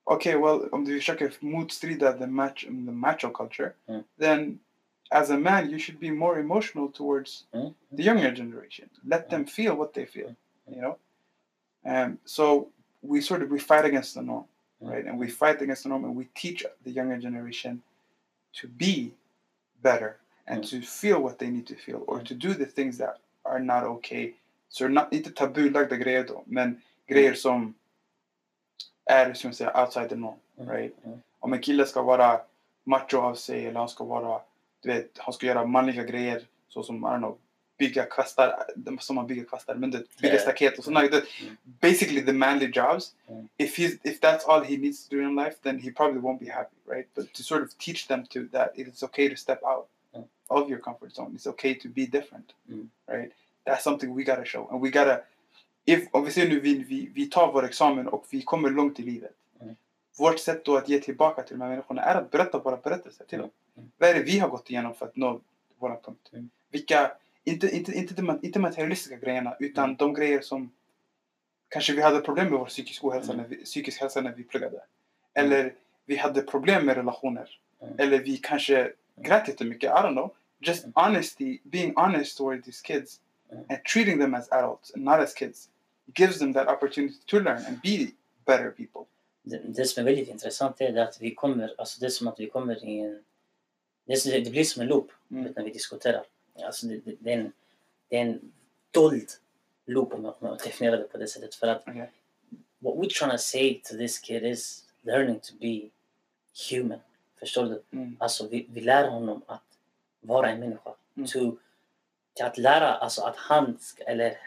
Okej, well, om du försöker motstrida the, match, the macho culture, then as a man you should be more emotional towards the younger generation. Let them feel what they feel, you know. Um, so we sort of we fight against the norm, right? And we fight against the norm, and we teach the younger generation to be better and to feel what they need to feel, or to do the things that are not okay. Not inte tabulagda grejer då, men grejer som är som säger outside the norm, Mm. right? Mm. Om en kille ska vara macho av sig eller han ska vara, du vet, han ska göra manliga grejer så som, I don't know, bygga kvastar, som man bygger kvastar, men det, bygga Yeah. staket och sådana. Mm. Basically the manly jobs. Mm. If he's if that's all he needs to do in life, then he probably won't be happy, right? But to sort of teach them to that it's okay to step out Mm. of your comfort zone. It's okay to be different, Mm. right? That's something we gotta show, and we gotta. If om vi ser nu vi, vi, vi tar vår examen och vi kommer långt i livet. Mm. Vårt sätt då att ge tillbaka till de här människorna är att berätta våra berättelser till dem. Mm. Vad är det vi har gått igenom för att nå våra punkt? Mm. Vilka, inte, inte, inte, de, inte materialistiska grejerna utan Mm. de grejer som kanske vi hade problem med vår psykiska ohälsa, Mm. när vi, psykisk hälsa när vi pluggade. Eller vi hade problem med relationer. Mm. Eller vi kanske grät jättemycket. I don't know. Just Mm. honesty, being honest toward these kids Mm. And treating them as adults and not as kids gives them that opportunity to learn and be better people. det, det som är väldigt intressant är att vi kommer, alltså det är som att vi kommer i en... Det, blir som en loop Mm. när vi diskuterar. Alltså det, det, det, är en, det är en dold loop om jag definierar det på det sättet. För att Okej. what we're trying to say to this kid is learning to be human. Förstår du? Mm. Alltså vi, vi lär honom att vara en människa. Mm. To, att lära, alltså att han ska, eller,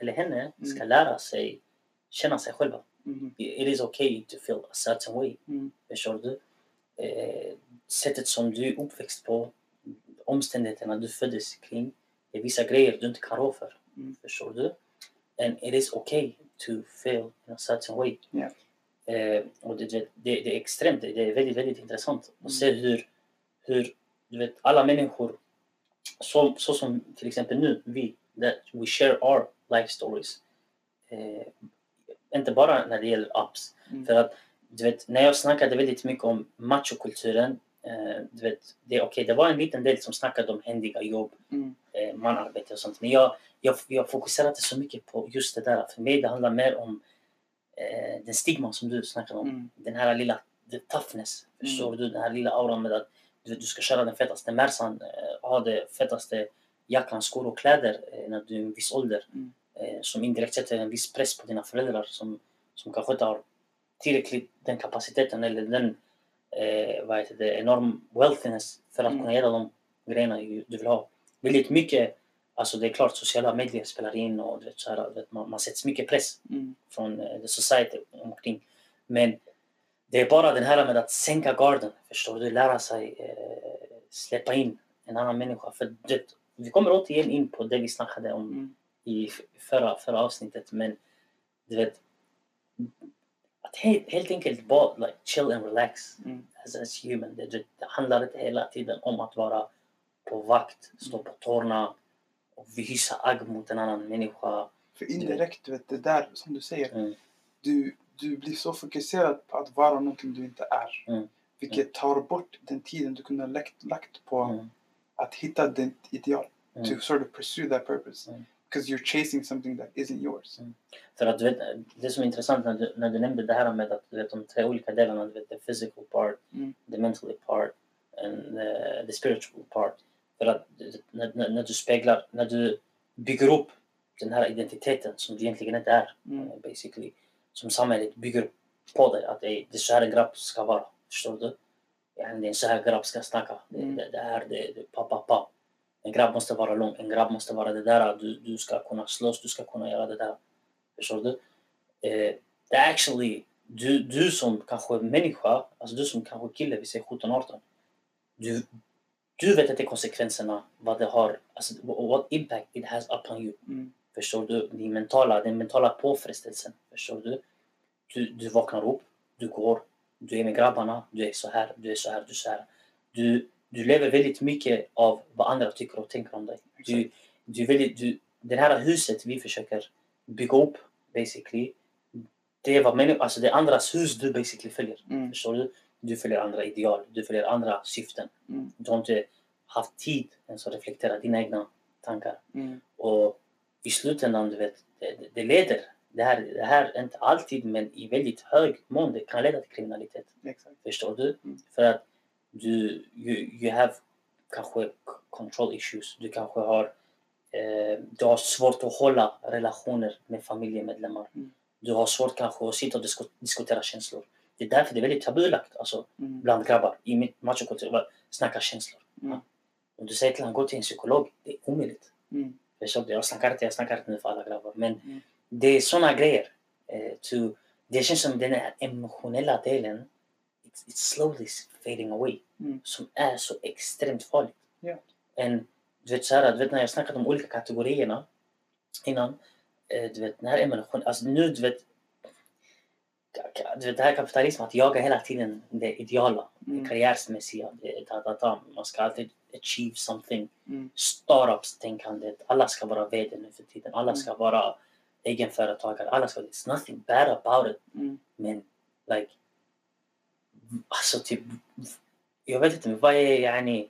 eller henne ska Mm. lära sig känna sig själva. Mhm. It is okay to feel a certain way. Mm. Förstår du? Eh, sättet som du är uppväxt på, omständigheterna du föddes kring, det är vissa grejer du inte kan rå för. Mm. Förstår du? And it is okay to feel in a certain way. Yeah. Eh, och det, det, det, är extremt, det är väldigt, väldigt intressant Mm. att se hur, hur du vet, alla människor, så, så som till exempel nu, vi, that we share our life stories. Eh, inte bara när det gäller apps. Mm. För att, du vet, när jag snackade väldigt mycket om machokulturen, eh, du vet, det, okay, det var en liten del som snackade om händiga jobb, Mm. eh, manarbete och sånt. Men jag, jag, jag fokuserade inte så mycket på just det där. För mig det handlar mer om eh, den stigma som du snackade om. Mm. Den här lilla the toughness. Förstår du? Den här lilla auran med att du, du ska köra den fetaste Mercan, eh, ha det fetaste jackan, skor och kläder eh, när du är en viss ålder. Mm. Eh, som indirekt sätter en viss press på dina föräldrar som, som kanske inte har tillräckligt den kapaciteten eller den eh, vad heter det, enorm wealthiness för att Mm. kunna dig de grejerna du vill ha. Väldigt mycket, alltså det är klart sociala medier spelar in och vet, så här, vet, man, man sätts mycket press Mm. från eh, the society omkring. Men det är bara den här med att sänka garden, förstår du? Lära sig eh, släppa in en annan människa. För det, vi kommer återigen in på det vi snackade om Mm. i förra, förra avsnittet. Men du vet, att helt, helt enkelt bara like, chill and relax Mm. as, as human. Det, det, det handlar inte hela tiden om att vara på vakt, stå på tårna och visa agg mot en annan människa. För indirekt, du vet, det där som du säger. Mm. Du, du blir så fokuserad på att vara någonting du inte är. Mm. Vilket tar bort den tiden du kunde ha lagt, lagt på Mm. att hitta ditt ideal. Mm. To sort of pursue that purpose. Mm. Because you're chasing something that isn't yours. För att du vet, det som är intressant när du, när du nämnde det här med att du vet de tre olika delarna, du vet the physical part, Mm. the mentally part and the, the spiritual part. För att när, när, när du speglar, när du bygger upp den här identiteten som du egentligen inte är, Mm. basically, som samhället bygger på dig, att det, är så här en grabb ska vara, förstår du? Det är en så här grabb ska snacka, Mm. det, det här, det, det pa, pa, pa. En grabb måste vara lång, en grabb måste vara det där, du, du ska kunna slåss, du ska kunna göra det där. Förstår du? Eh, det är actually, du, du som kanske människa, alltså du som kanske kille, vi säger 17-18. Du, du vet inte konsekvenserna, vad det har, alltså what impact it has upon you. Mm. Förstår du? Din mentala, den mentala påfrestelsen. Förstår du? Du? Du vaknar upp, du går, du är med grabbarna, du är så här, du är så här, du är så här. Du, du lever väldigt mycket av vad andra tycker och tänker om dig. Du, du väldigt, du, det här huset vi försöker bygga upp, basically, det är vad människor, alltså det är andras hus du basically följer. Mm. Förstår du? Du följer andra ideal, du följer andra syften. Mm. Du har inte haft tid ens att reflektera dina egna tankar. Mm. Och i slutändan, du vet, det- det leder. Det här, det här är inte alltid, men i väldigt hög mån, det kan leda till kriminalitet. Exakt. Förstår du? Mm. För att du you, you have kanske control issues. Du kanske har, eh, du har svårt att hålla relationer med familjemedlemmar. Mm. Du har svårt kanske att sitta och disko, diskutera känslor. Det är därför det är väldigt tabulagt alltså, Mm. bland grabbar i mitt machokultur. att Snacka känslor. Mm. Om du säger till honom gå till en psykolog, det är omöjligt. Mm. Förstår du? Jag snackar inte, jag snackar inte nu för alla grabbar. Men Mm. Det är såna grejer. Eh, to, det känns som den här emotionella delen, it's, it's slowly fading away. Mm. Som är så extremt farligt. Ja. En, du vet så här, du vet när jag snackat om olika kategorierna innan. Eh, du vet den här emotion, alltså nu du vet du vet det här kapitalismen, att jaga hela tiden det ideala, det Mm. karriärsmässiga, det, ta, ta, ta. man ska alltid achieve something Mm. startups-tänkandet. Alla ska vara vd nu för tiden. Alla ska vara egenföretagare, alla ska It's nothing bad about it. Mm. Men like, alltså typ, jag vet inte, vad är yani,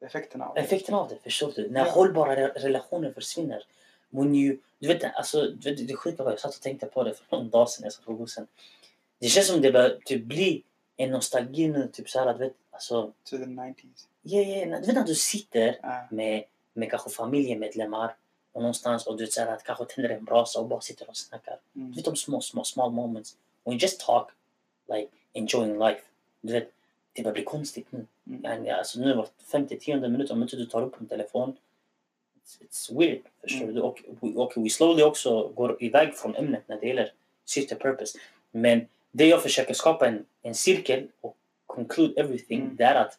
Effekterna av det. effekten av det? Förstår du? När Ja. hållbara re- relationer försvinner. When you, du vet, alltså, du vet, det sjuka var, jag satt och tänkte på det för någon dag sedan jag satt på bussen. Det känns som det börjar typ bli en nostalgi nu, typ såhär, du vet, alltså, To the 90s. ja, ja, du vet när du sitter Uh, med, med kanske familjemedlemmar och någonstans och du vet såhär att kanske tänder en brasa och bara sitter och snackar. Du mm. vet de små, små, small moments. When you just talk, like enjoying life. Du vet, det börjar bli konstigt nu. Mm. Yani, alltså nu var 50-10 minut om inte du tar upp en telefon. It's, it's weird. Förstår Mm. du? Och, och vi slowly också går iväg från ämnet när det gäller syfte purpose. Men det jag försöker skapa en, en cirkel och conclude everything Mm. det är att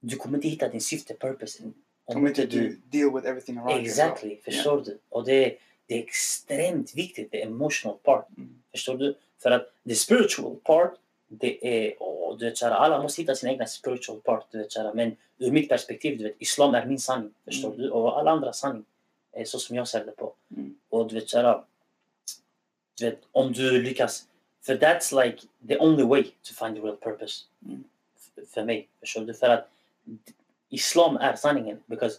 du kommer inte hitta din syfte purpose om Om inte du deal with everything around you. Exactly, förstår du? Och det, det är extremt viktigt, the emotional part. Mm. Förstår du? För att the spiritual part, det är, och du vet här, alla måste hitta sin egna spiritual part, du vet här, men ur mitt perspektiv, du vet, islam är min sanning, förstår Mm. du? Och alla andra sanning, är så som jag ser det på. Mm. Och du vet här, du vet, om du lyckas, för that's like the only way to find the real purpose. Mm. För mig, förstår du? För att islam är sanningen, because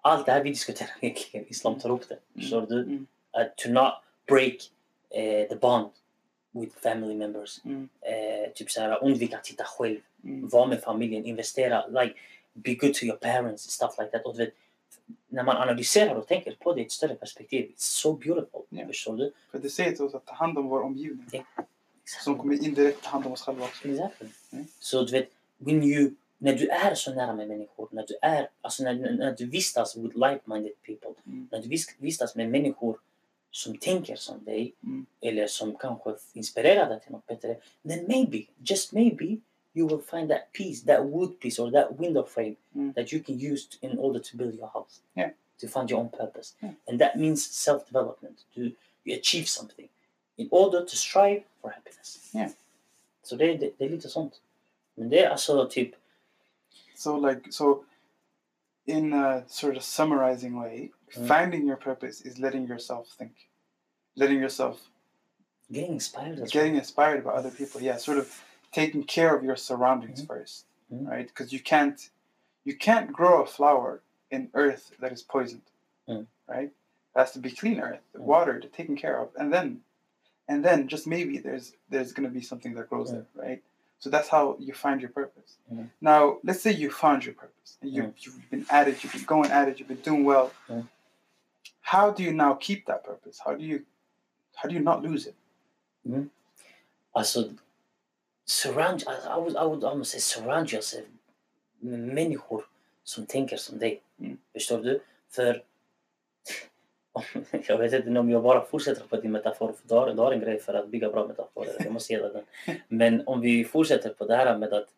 allt det här vi diskuterar egentligen, islam tar upp det, förstår du? Mm. uh, to not break uh, the bond with family members. Mm. Uh, typ såhär, undvika att titta själv, Mm. vara med familjen, investera, like, be good to your parents, stuff like that. Och vet, när man analyserar och tänker på det i ett större perspektiv, it's so beautiful. Ja. Förstår du? För det säger till oss att ta hand om vår omgivning. Ja. Som kommer indirekt ta hand om oss själva också. Exactly. Mm. Så du vet, when you, när du är så nära med människor, när du är, alltså när, när du vistas with like-minded people, Mm. när du vis- vistas med människor som tänker som dig, Mm. eller som kanske inspirerar dig till något bättre, then maybe, just maybe, you will find that piece, that wood piece or that window frame Mm. that you can use to, in order to build your house. Yeah. To find your own purpose. Yeah. And that means self-development. To you achieve something in order to strive for happiness. Yeah. Så det, det, det är lite sånt. Men det är alltså typ, So like so in a sort of summarizing way, Mm. finding your purpose is letting yourself think. Letting yourself getting inspired getting well. inspired by other people. Yeah, sort of taking care of your surroundings Mhm. first. Mhm. Right? Because you can't you can't grow a flower in earth that is poisoned. Mm. Right? It has to be clean earth, Mm. watered, taken care of. And then and then just maybe there's there's gonna be something that grows Mm. there, right? So that's how you find your purpose. Now, let's say you found your purpose and you, Mm. you've been at it, you've been going at it, you've been doing well. Mm. How do you now keep that purpose? How do you how do you not lose it? Alltså, surround, I, I, would, I would almost say surround yourself many människor som tänker som dig. Mm. Förstår du? För jag vet inte om jag bara fortsätter på din metafor, för du har, du har en grej för att bygga bra metaforer, jag måste ge den. Men om vi fortsätter på det här med att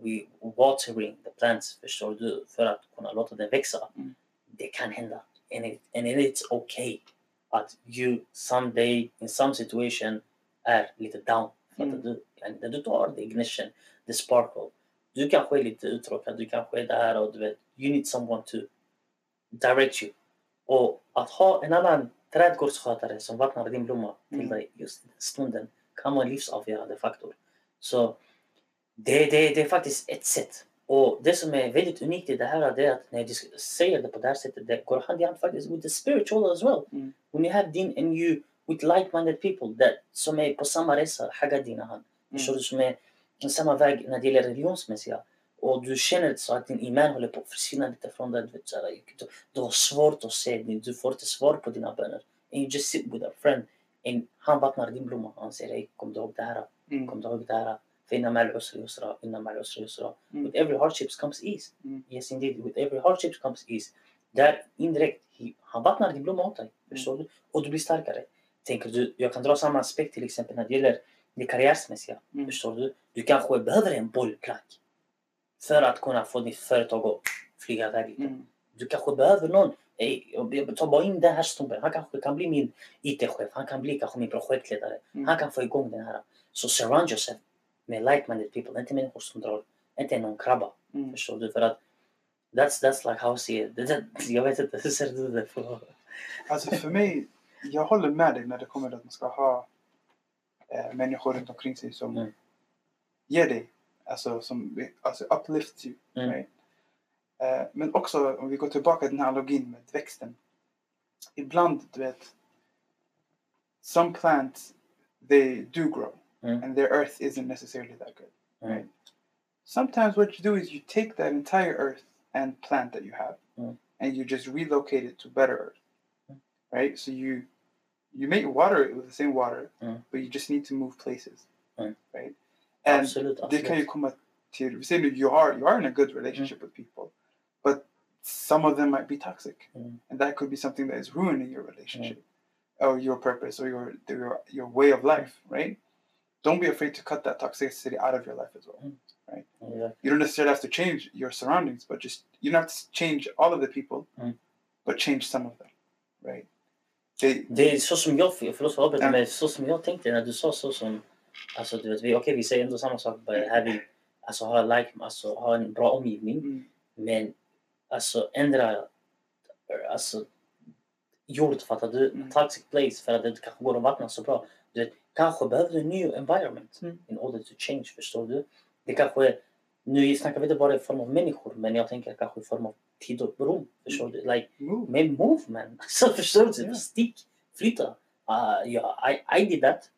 we watering the plants, förstår du, för att kunna låta den växa. Mm. Det kan hända. And, it, and it's okay att you someday in some situation är lite down. Fattar Mm. du? När du tar the ignition, the sparkle. Du kanske är lite uttråkad, du kanske är där och du vet, you need someone to direct you. Och att ha en annan trädgårdsskötare som vattnar din blomma till Mm. dig just den stunden kan vara en livsavgörande faktor. Så det, det, det är faktiskt ett sätt. Och det som är väldigt unikt i det här är att när disk- säger det på det här sättet, det går hand i hand faktiskt with the spiritual as well. Mm. When you have din and you with like-minded people that, som är på samma resa, hagga dina hand. Förstår du? Som är på samma väg när det gäller religionsmässiga. Och du känner så att din iman håller på att försvinna lite från dig. Du har svårt att se du får inte svar på dina böner. And you just sit with a friend. And han vattnar din blomma. Han säger hey, kom du ihåg det här? Mm. Kom du ihåg det här? För innan mal usra yusra, innan mal usra yusra. Mm. With every hardships comes ease. Mm. Yes indeed, with every hardships comes ease. Där indirekt, han vattnar din blomma åt dig. Mm. Förstår du? Och du blir starkare. Tänker du, jag kan dra samma aspekt till exempel när det gäller det karriärsmässiga. Mm. Förstår du? Du kanske behöver en bollplank för att kunna få ditt företag att flyga iväg lite. Mm. Du kanske behöver någon. Ey, jag tar bara in den här snubben. Han kanske kan bli min IT-chef. Han kan bli kanske min projektledare. Mm. Han kan få igång den här. Så surround yourself med like-minded people. Inte människor som drar. Inte någon krabba. Mm. Förstår du? För att that's, that's like how I see it. Det, jag vet inte, hur ser du det? På? Alltså för mig, jag håller med dig när det kommer till att man ska ha eh, människor runt omkring sig som Mm. ger dig, alltså som alltså uplifts you. Mm. Right? Eh, men också om vi går tillbaka till den här analogin med växten. Ibland, du vet, some plants they do grow Mm. and their earth isn't necessarily that good. Mm. Right? Sometimes what you do is you take that entire earth and plant that you have Mm. and you just relocate it to better earth. Mm. Right? So you you may water it with the same water, but you just need to move places. Right? And Absolut, det kan ju absolut. komma till, vi säger nu, you are, you are in a good relationship with people, but some of them might be toxic. Mm. And that could be something that is ruining your relationship or your purpose or your, your, your way of life, right? Don't be afraid to cut that toxicity out of your life as well. Mm. Right? Ja. You don't necessarily have to change your surroundings, but just, you don't have to change all of the people, Mm. but change some of them, right? They, Det är så som jag, förlåt för att avbryta, Ja. men så som jag tänkte när du sa så som, alltså du vet, vi, okej vi säger ändå samma sak, bara här vi, alltså ha like, alltså ha en bra omgivning, mm, men alltså ändra, alltså jord, fattar du? Mm. Toxic place för att det kanske går att vattna så bra. Du vet, kanske behöver du en ny environment Mm. in order to change, förstår du? Det kanske, är- nu snackar vi inte bara i form av människor, men jag tänker kanske i form av tid och rum, förstår du? Like, move. med move man. Så förstår du? Ja. Stick, flytta. Uh, ja, I, I did that.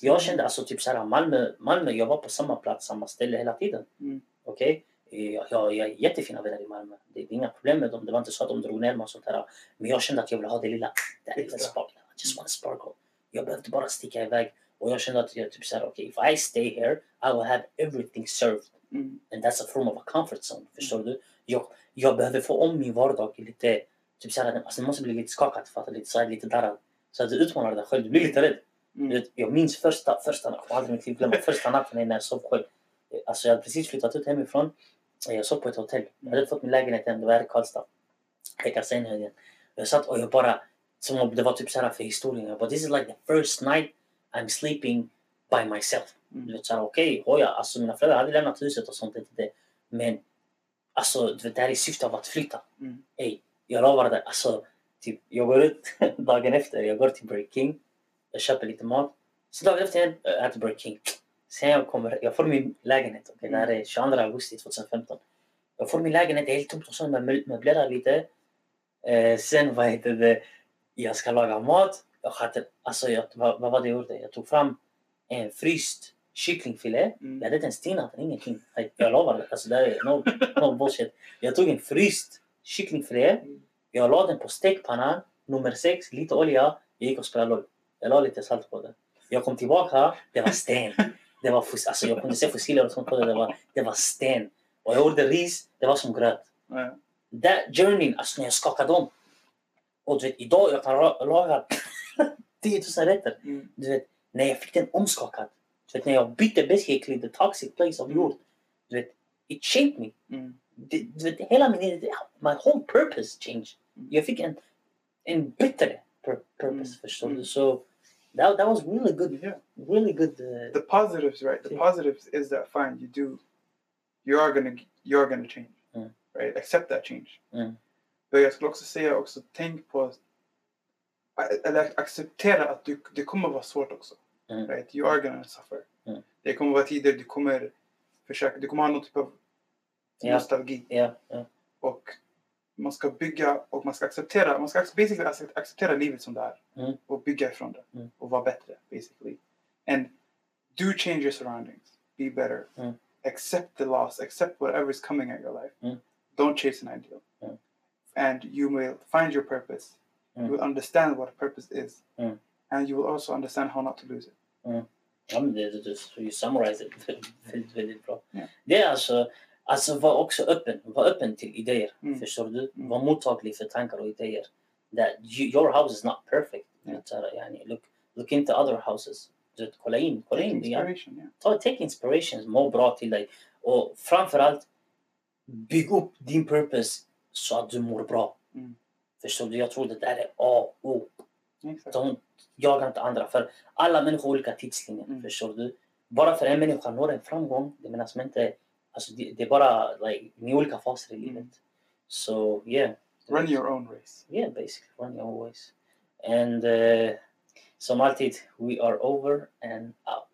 Jag kände alltså typ såhär Malmö, Malmö, jag var på samma plats, samma ställe hela tiden. Mm. Okej? Jag, jag, jag har jättefina vänner i Malmö. Det är inga problem med dem. Det var inte så att de drog ner mig och sånt här. Men jag kände att jag ville ha det lilla, det lilla Extra. spark. I just want sparkle. Jag behövde bara sticka iväg. Och jag kände att jag typ såhär, okej, if I stay here, I will have everything served. Mm, And that's a form of a comfort zone. Förstår du? Jag, jag behöver få om min vardag lite, typ såhär, alltså det måste bli lite skakat, fattar du? lite lite darrad. Så att du utmanar dig själv, du blir lite rädd. Mm, Du jag minns första, första natten, jag aldrig i mitt liv glömma första natten när jag sov själv. Alltså jag hade precis flyttat ut hemifrån. Jag sov på ett hotell. Jag hade fått min lägenhet igen, det var här i Karlstad. I Kassenhöjden. Jag satt och jag bara, som om det var typ såhär för historien. Jag bara, this is like the first night I'm sleeping by myself. Du mm, vet såhär, okej, okay, alltså mina föräldrar hade lämnat huset och sånt. Inte det. Men alltså, du vet, det här är i syfte av att flytta. Mm. Ey, jag lovar dig, alltså, typ, jag går ut dagen efter, jag går till Burger King, jag köper lite mat. Så dagen efter jag äter Burger King. Sen jag kommer, jag får min lägenhet, okay, det här är 22 augusti 2015. Jag får min lägenhet, det är helt tomt och så jag mö- möblerar lite. Eh, sen vad heter det, jag ska laga mat. Jag hade, alltså, jag, vad, vad var det jag gjorde? Jag tog fram en fryst kycklingfilé. mm, Jag hade inte ens tinat den, ingenting. Jag lovar, alltså det här är no, no bullshit. Jag tog en fryst kycklingfilé. Mm. Jag la den på stekpannan, nummer sex, lite olja. Jag gick och spelade LOL. Jag la lite salt på det. Jag kom tillbaka, det var sten. Det var fos- alltså jag kunde se fossiler och sånt på det. Det var, det var sten. Och jag gjorde ris, det var som gröt. ja, That journey, alltså när jag skakade om. Och du vet, idag jag kan la- laga 10 000 rätter. mm, Du vet, när jag fick den omskakad. Du vet, när jag bytte basically the toxic place of jord. Du vet, it changed me. mm, Det, du vet, hela min, my whole purpose changed. Mm. Jag fick en, en bättre pur- purpose, Mm. förstår Mm. du? So that, that was really good, Yeah. really good. Uh, the positives, right? The Yeah. positives is that fine, you do, you are gonna, you are gonna change, Mm. right? Accept that change. Mm. Men jag skulle också säga också, tänk på, eller acceptera att du, det kommer vara svårt också, Mm. right? You are gonna suffer. Mm. Det kommer vara tider du kommer försöka, du kommer ha någon typ av nostalgi ja, ja, och man ska bygga och man ska acceptera, man ska basically accept- acceptera livet som det är Mm. och bygga ifrån det Mm. och vara bättre basically. And do change your surroundings, be better, Mm. accept the loss, accept whatever is coming at your life. Mm. Don't chase an ideal. Mm. And you will find your purpose. Mm. You will understand what a purpose is. And you will also understand how not to lose it. ja men det, det, det, you summarize it väldigt, väldigt bra. Ja. Det är alltså, alltså var också öppen, var öppen till idéer. Mm. Förstår du? Mm. Var mottaglig för tankar och idéer. That you, your house is not perfect. Här, yani, look, look into other houses. Du kolla in, kolla Take in. det, ja. inspiration, yeah. ta, take inspirations, må bra till dig. Och framförallt, bygg upp din purpose så att du mår bra. Mm. Förstår du? Jag tror det där är A och O. Exakt. De jagar inte andra. För alla människor har olika tidslinjer. Mm. Förstår du? Bara för en människa når en framgång, det menas inte... Alltså det, det är bara like, ni är olika faser i livet. Mm. So yeah. Run your own race. Yeah, basically. Run your own ways. And uh, som alltid, we are over and out.